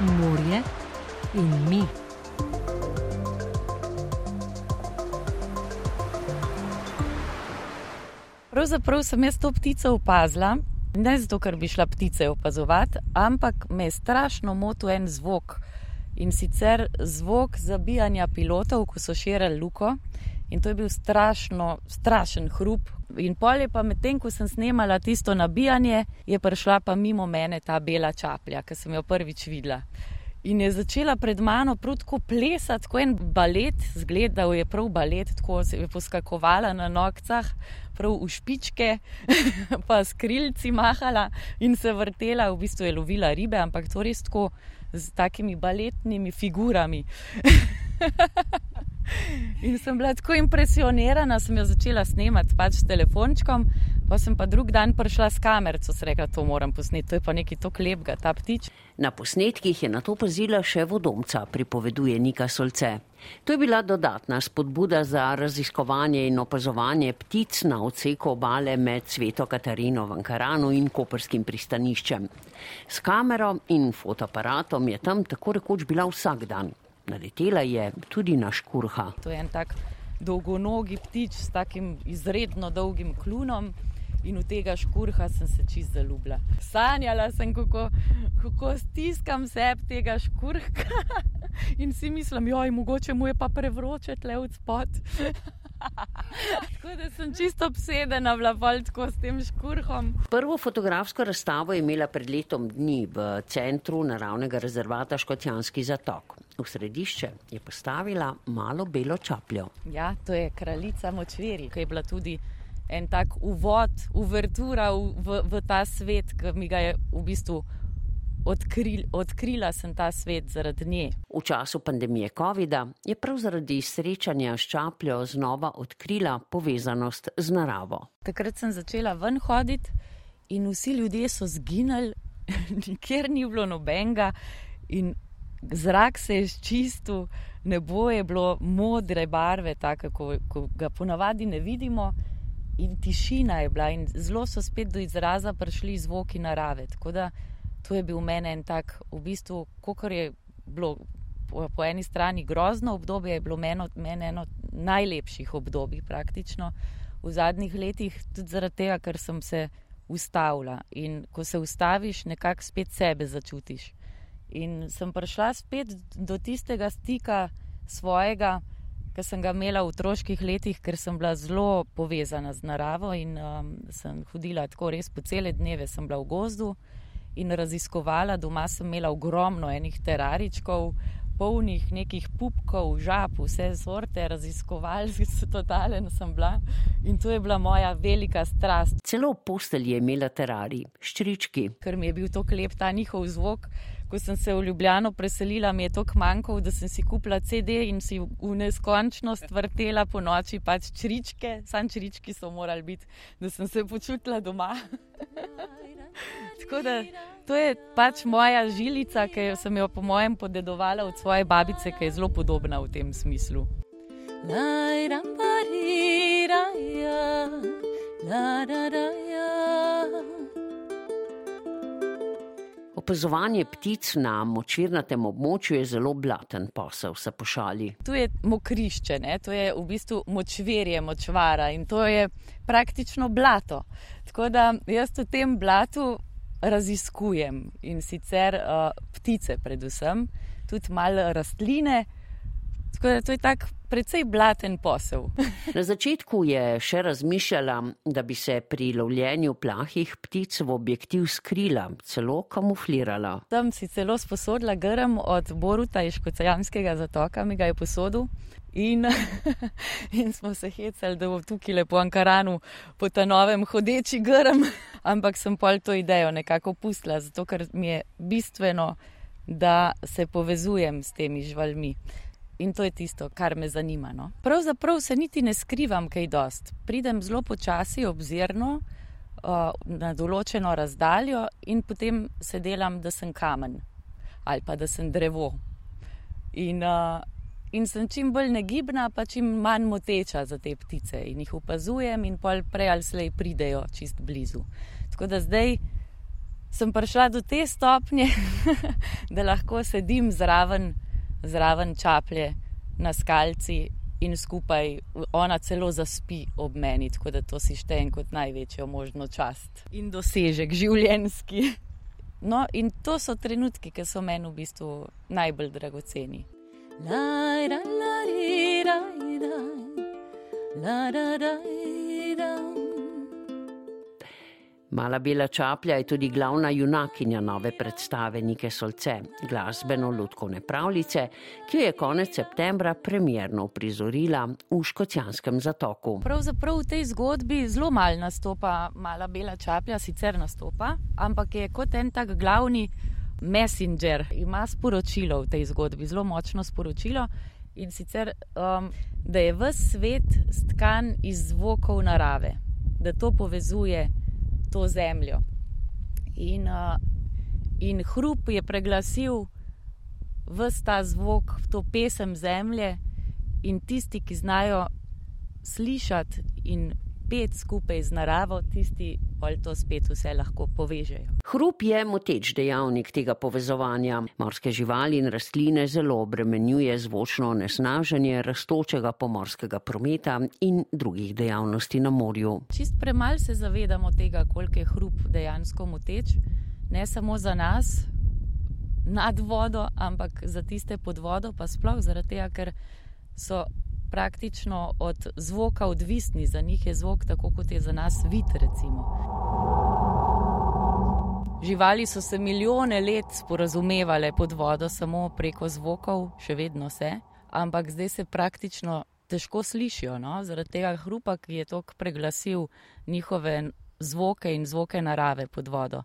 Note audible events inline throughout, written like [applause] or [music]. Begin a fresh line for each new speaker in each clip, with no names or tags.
morje in mi.
Pravzaprav sem jaz to ptico opazila, ne zato, ker bi šla ptice opazovati, ampak me je strašno motil en zvok. In sicer zvok zabijanja pilotov, ko so širili luko. In to je bil strašno, strašen hrup. In pol je pa medtem, ko sem snemala tisto nabijanje, je prišla pa mimo mene ta bela čaplja, ki sem jo prvič videla. In je začela pred mano prudko plesati, kot en balet, zgledal je prav balet, tako se je poskakovala na nogcah, prav v špičke, [laughs] pa s krilci mahala in se vrtela, v bistvu je lovila ribe, ampak to res tako z takimi baletnimi figurami. [laughs] In sem bila tako impresionirana, sem jo začela snemati pač s telefončkom, pa sem pa drug dan prišla s kamerico, se rekla, to moram posneti, to je pa nekaj tako lepega, ta ptič.
Na posnetkih je na to pazila še vodomca, pripoveduje Nika Solce. To je bila dodatna spodbuda za raziskovanje in opazovanje ptic na odseku obale med Sveto Katarino v Ankaranu in Koperskim pristaniščem. S kamero in fotoaparatom je tam tako rekoč bila vsak dan. Naletela je tudi na škurha.
To je en tak dolgonogi ptič s takim izredno dolgim klunom. In v tega škurha sem se čist zaljubila. Sanjala sem, kako, kako stiskam seb tega škurka [laughs] in si mislim, joj, mogoče mu je pa prevroče tle od spod. [laughs] Tako da sem čisto obsedena, vlapal tako s tem škurhom.
Prvo fotografsko razstavo je imela pred letom dni v centru naravnega rezervata Škotjanski zatok. V središče je postavila malo belo čapljo.
Ja, to je kraljica močveri, ki je bila tudi en tak uvod, uvertura v, v, v ta svet, ki mi ga je v bistvu odkril, odkrila sem ta svet zaradi nje.
V času pandemije COVID-a je prav zaradi srečanja s čapljo znova odkrila povezanost z naravo.
Takrat sem začela ven hoditi in vsi ljudje so zginili, [laughs] nikjer ni bilo nobenega in zrak se je čistil, nebo je bilo modre barve, tako kot ga ponavadi ne vidimo. In tišina je bila, in zelo so spet do izraza prišli zvoki narave. Tako da to je bil meni en tak, v bistvu, kar je bilo po, po eni strani grozno obdobje, je bilo meni eno najlepših obdobij praktično v zadnjih letih, tudi zaradi tega, ker sem se ustavila. In ko se ustaviš, nekako spet sebe začutiš. In sem prišla spet do tistega stika svojega, ki sem ga imela v otroških letih, ker sem bila zelo povezana z naravo in um, sem hodila tako res po cele dneve, sem bila v gozdu in raziskovala. Doma sem imela ogromno enih teraričkov, polnih nekih pupkov, žab, vse sorte, raziskovalci [laughs] so totalen sem bila in to je bila moja velika strast.
Celo postelj je imela terari, ščrički.
Ker mi je bil to klep ta njihov zvok. Ko sem se v Ljubljano preselila, mi je to kmanjkalo, da sem si kupila CD in si v neskončnost vrtela po noči pač čričke, sam črički so morali biti, da sem se počutila doma. [laughs] Tako da to je pač moja žilica, ki sem jo po mojem podedovala od svoje babice, ki je zelo podobna v tem smislu.
Opazovanje ptic na močvirnatem območju je zelo blaten posel, se pošali.
Tu je mokrišče, ne? to je v bistvu močvirje, močvara in to je praktično blato. Tako da jaz v tem blatu raziskujem in sicer uh, ptice, predvsem, tudi malo rastline. Tako da to je tak precej blaten posel. [laughs]
Na začetku je še razmišljala, da bi se pri lovljenju plahih ptic v objektiv skrila, celo kamuflirala.
Tam si celo sposodila grm od Boruta iz Škocajanskega zatoka, mi ga je posodil. In, [laughs] in smo se hecali, da bo tukaj lepo v Ankaranu po ta novem hodeči grm, [laughs] ampak sem pol to idejo nekako pustila, zato ker mi je bistveno, da se povezujem s temi živalmi. In to je tisto, kar me zanima. No? Pravzaprav se niti ne skrivam kaj dost. Pridem zelo počasi, obzirno, uh, na določeno razdaljo in potem se delam, da sem kamen ali pa da sem drevo. In, uh, in sem čim bolj negibna, pa čim manj moteča za te ptice in jih opazujem, in pol prej ali slej pridejo čist blizu. Tako da zdaj sem prišla do te stopnje, [laughs] da lahko sedim zraven, zraven čaplje na skalci in skupaj ona celo zaspi ob meni, tako da to si štejem kot največjo možno čast in dosežek življenski. No, in to so trenutki, ki so meni v bistvu najbolj dragoceni. La, ra, la, ra, ra, ra, ra, ra, ra, ra.
Mala bela čaplja je tudi glavna junakinja nove predstave Nike Solce, glasbeno-lutkovne pravljice, ki jo je konec septembra premjerno uprizorila v Škocijanskem zatoku.
Pravzaprav v tej zgodbi zelo malo nastopa mala bela čaplja, sicer nastopa, ampak je kot en tak glavni messenger, ima sporočilo v tej zgodbi, zelo močno sporočilo. In sicer, um, da je vse svet stkan iz zvokov narave, da to povezuje to zemljo. In, uh, in hrup je preglasil vse ta zvok, to pesem zemlje, in tisti, ki znajo slišati in pet skupaj z naravo, tisti pa to spet vse lahko povežejo.
Hrup je moteč dejavnik tega povezovanja. Morske živali in rastline zelo obremenjuje zvočno onesnaženje rastočega pomorskega prometa in drugih dejavnosti na morju.
Čist premalo se zavedamo tega, koliko je hrup dejansko moteč, ne samo za nas. Nad vodo, ampak za tiste pod vodo, pa sploh zaradi tega, ker so praktično od zvoka odvisni, za njih je zvok tako, kot je za nas vid. Recimo. Živali so se milijone let sporazumevale pod vodo samo preko zvokov, še vedno se, ampak zdaj se praktično težko slišijo, no? zaradi tega hrupa, ki je tok preglasil njihove zvoke in zvoke narave pod vodo.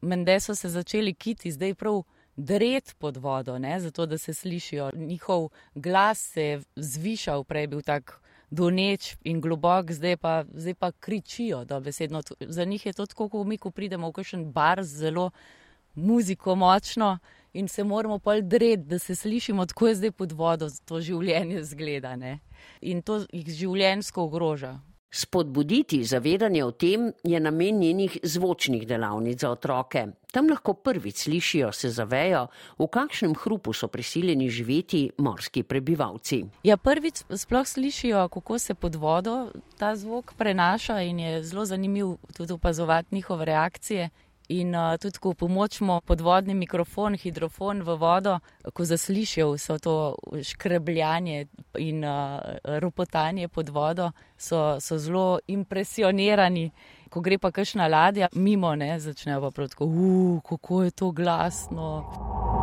Mende so se začeli kiti zdaj prav dret pod vodo, ne? zato da se slišijo. Njihov glas se je zvišal, prej bil tak doneč in globok, zdaj pa, zdaj pa kričijo. Za njih je to tako, kot mi, ko pridemo v kakšen bar z zelo muziko močno in se moramo pol dret, da se slišimo, tako je zdaj pod vodo, to življenje zgleda. Ne? In to jih življenjsko ogroža.
Spodbuditi zavedanje o tem je namen njenih zvočnih delavnic za otroke. Tam lahko prvič slišijo, se zavejo, v kakšnem hrupu so prisiljeni živeti morski prebivalci.
Ja, prvič sploh slišijo, kako se pod vodo ta zvok prenaša in je zelo zanimiv tudi opazovati njihove reakcije. In uh, tudi, ko pomočimo podvodni mikrofon, hidrofon v vodo, ko zaslišijo vse to škrebljanje in uh, ropotanje pod vodo, so, so zelo impresionirani. Ko gre pa kakšna ladja mimo, ne, začnejo pa prav tako, uh, kako je to glasno.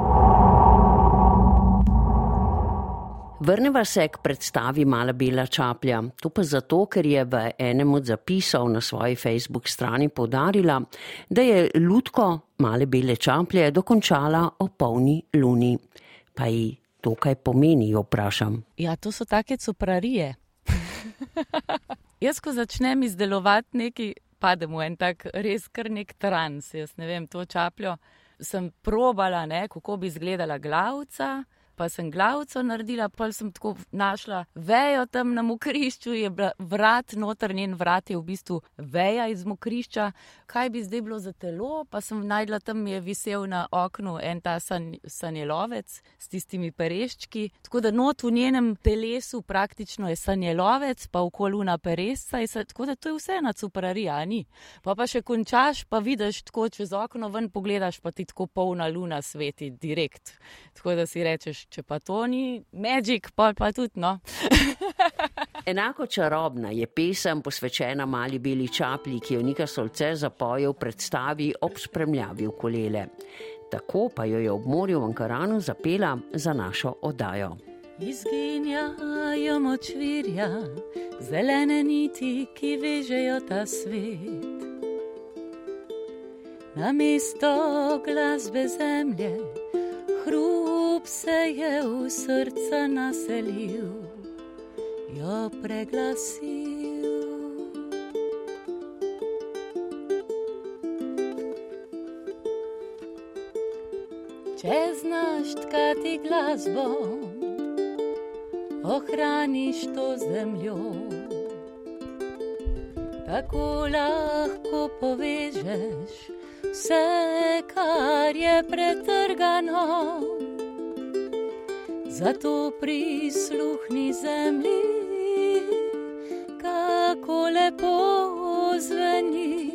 Vrneva se k predstavi Mala Bela čaplja. To pa zato, ker je v enem od zapisov na svoji Facebook strani podarila, da je Ludko Male Bele čaplje dokončala o polni luni. Pa ji to kaj pomeni, jo vprašam.
Ja, to so take cuprarije. [laughs] Jaz, ko začnem izdelovati nekaj, padem v en tak res kar nek trans. Jaz ne vem, to čapljo sem probala, ne, kako bi izgledala glavca pa sem glavico naredila, pa sem tako našla vejo tam na mokrišču, je vrat, notrnjen vrat je v bistvu veja iz mokrišča. Kaj bi zdaj bilo za telo? Pa sem najdla tam je visel na oknu en ta san, sanjelovec s tistimi pereščki. Tako da not v njenem telesu praktično je sanjelovec, pa okoluna peresca. Tako da to je vse na cuprarija, ni. Pa pa še končaš, pa vidiš tako čez okno ven pogledaš, pa ti tako polna luna sveti direkt. Tako da si rečeš, če pa to ni magik, pa pa tudi no. [laughs]
Enako čarobna je pesem posvečena mali beli čaplji, ki jo Nika Solce zapoje v predstavi ob spremljavi ukulele. Tako pa jo je ob morju v Ankaranu zapela za našo oddajo.
Izginjajo močvirja, zelene niti, ki vežejo ta svet. Na mesto glasbe zemlje, hrup se je v srca naselil, jo preglasil. Če znaš tkati glasbo, ohraniš to zemljo. Tako lahko povežeš vse, kar je pretrgano. Zato prisluhni zemlji, kako lepo zveni,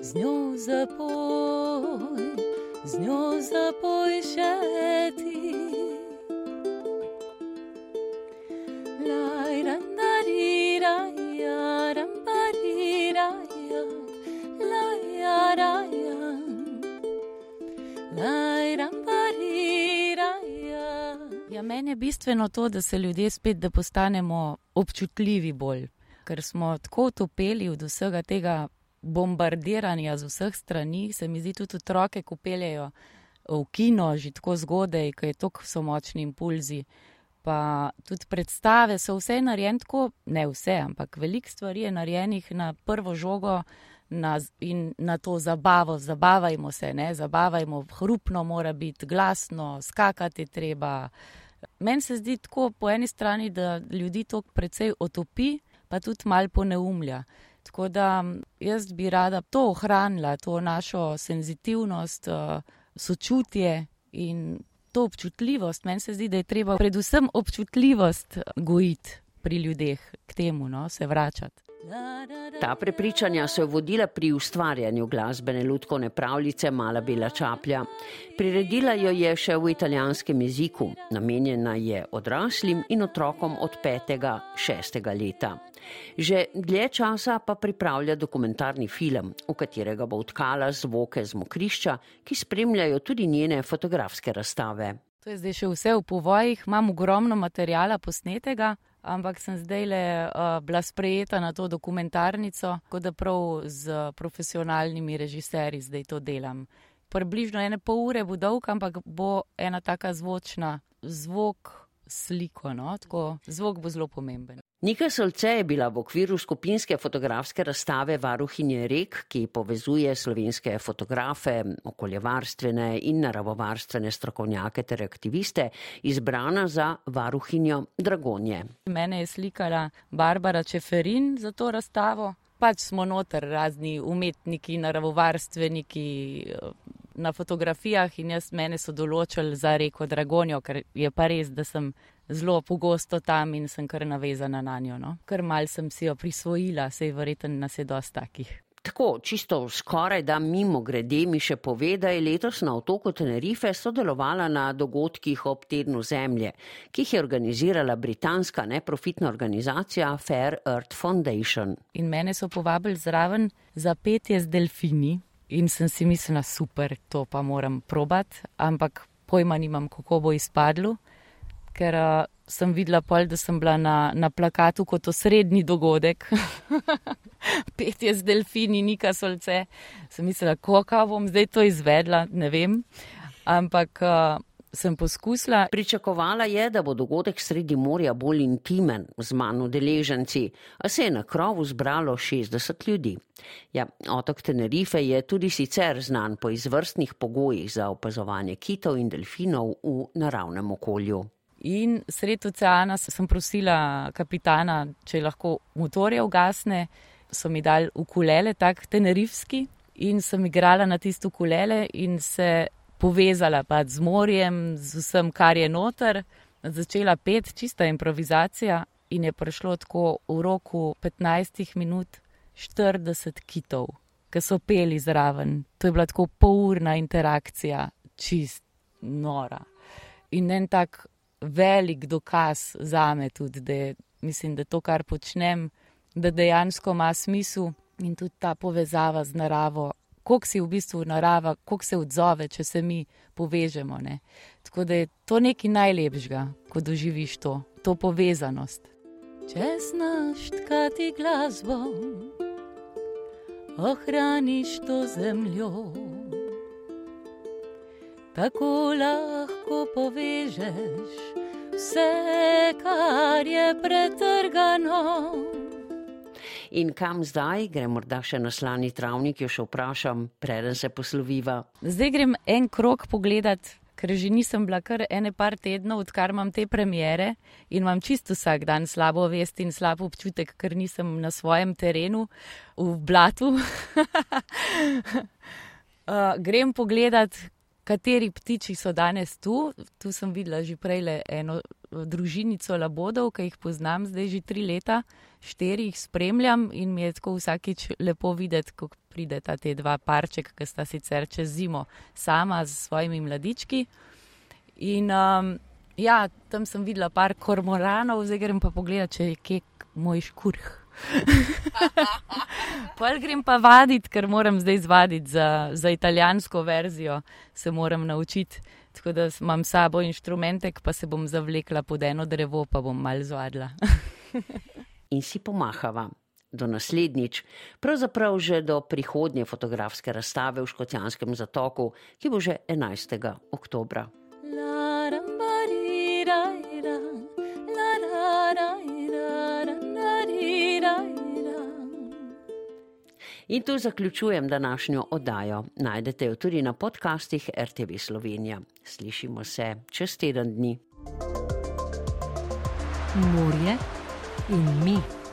z njo zapoj, z njo zapoj še ti. Je bistveno to, da se ljudje spet, da postanemo občutljivi bolj, ker smo tako utopeli od vsega tega bombardiranja z vseh strani. Se mi zdi tudi otroke, ko peljejo v kino že tako zgodaj, ker je tako so močni impulzi. Pa tudi predstave so vse narejene tako, ne vse, ampak veliko stvari je narejenih na prvo žogo na, in na to zabavo. Zabavajmo se, ne? zabavajmo, hrupno mora biti, glasno, skakati treba. Meni se zdi tako po eni strani, da ljudi to precej otopi, pa tudi mal poneumlja. Tako da jaz bi rada to ohranila, to našo senzitivnost, sočutje in to občutljivost. Meni se zdi, da je treba predvsem občutljivost gojiti pri ljudeh, k temu no, se vračati.
Ta prepričanja so jo vodila pri ustvarjanju glasbene lutkovne pravljice Mala Bela Čaplja. Priredila jo je še v italijanskem jeziku, namenjena je odraslim in otrokom od 5-6 leta. Že dlje časa pa pripravlja dokumentarni film, v katerega bo utkala zvoke z mokrišča, ki spremljajo tudi njene fotografske razstave.
To je zdaj še vse v povojih, imam ogromno materijala posnetega, ampak sem zdaj le uh, bila sprejeta na to dokumentarnico, kot da prav z profesionalnimi režiserji zdaj to delam. Približno ene pol ure bo dolg, ampak bo ena taka zvočna, zvok, sliko, no? tako zvok bo zelo pomemben.
Nika Solce je bila v okviru skupinske fotografske razstave Varuhinje rek, ki povezuje slovenske fotografe, okoljevarstvene in naravovarstvene strokovnjake ter aktiviste, izbrana za varuhinjo Dragonje.
Mene je slikala Barbara Čeferin za to razstavo. Pač smo noter razni umetniki, naravovarstveniki na fotografijah in jaz mene so določili za reko Dragonjo, ker je pa res, da sem zelo pogosto tam in sem kar navezana na njo. No? Ker mal sem si jo prisvojila, sej verjeten nas je dosta takih.
Tako, čisto skoraj da mimo grede mi še pove, da je letos na otoku Tenerife sodelovala na dogodkih ob tednu zemlje, ki jih je organizirala britanska neprofitna organizacija Fair Earth Foundation.
In mene so povabili zraven za petje z delfini in sem si mislila, super, to pa moram probat, ampak pojma nimam, kako bo izpadlo ker uh, sem videla, pol, da sem bila na, na plakatu kot osrednji dogodek. [laughs] Petje z delfini, nika solce. Sem mislila, kako bom zdaj to izvedla, ne vem. Ampak uh, sem poskusila.
Pričakovala je, da bo dogodek sredi morja bolj intimen, z manj udeleženci, a se je na krovu zbralo 60 ljudi. Ja, otok Tenerife je tudi sicer znan po izvrstnih pogojih za opazovanje kitov in delfinov v naravnem okolju.
In sred oceana sem prosila kapitana, če lahko motorje ugasne, so mi dali ukulele, tak tenerifski, in sem igrala na tisto ukulele in se povezala pa z morjem, z vsem, kar je noter. Začela pet, čista improvizacija in je prišlo tako v roku 15 minut 40 kitov, ki so peli zraven. To je bila tako polurna interakcija, čist nora. In en tak velik dokaz za me tudi, da je, mislim, da to, kar počnem, da dejansko ima smisel in tudi ta povezava z naravo, koliko si v bistvu narava, koliko se odzove, če se mi povežemo. Ne? Tako da je to nekaj najlepšega, ko doživiš to, to povezanost. Če znaš tkati glasbo, ohraniš to zemljo tako lahko povežeš vse, kar je pretrgano.
In kam zdaj, grem morda še na slani travnik, jo še vprašam, preden se posloviva.
Zdaj grem en krok pogledat ker že nisem bila kar ene par tednov, odkar imam te premjere in imam čisto vsak dan slabo vest in slab občutek, ker nisem na svojem terenu v blatu. [laughs] uh, grem pogledat, kateri ptiči so danes tu. Tu sem videla že prej eno družinico labodov, ki jih poznam zdaj že tri leta, štiri jih spremljam in mi je tako vsakič lepo videti, kako prideta te dva parček, ki sta sicer čez zimo sama z svojimi mladički. In um, ja, tam sem videla par kormoranov, zdaj grem pa pogledat, če je kje moj škurh. [laughs] Pol grem pa vaditi, ker moram zdaj zvaditi za, za italijansko verzijo, se moram naučiti. Tako da imam s sabo inštrumente, pa se bom zavlekla pod eno drevo, pa bom mal zvadila.
In si pomahava. Do naslednjič, pravzaprav že do prihodnje fotografske razstave v Škotjanskem zatoku, ki bo že 11. oktobra. La, In tu zaključujem današnjo oddajo. Najdete jo tudi na podcastih RTV Slovenija. Slišimo se čez teden dni.
Morje in mi.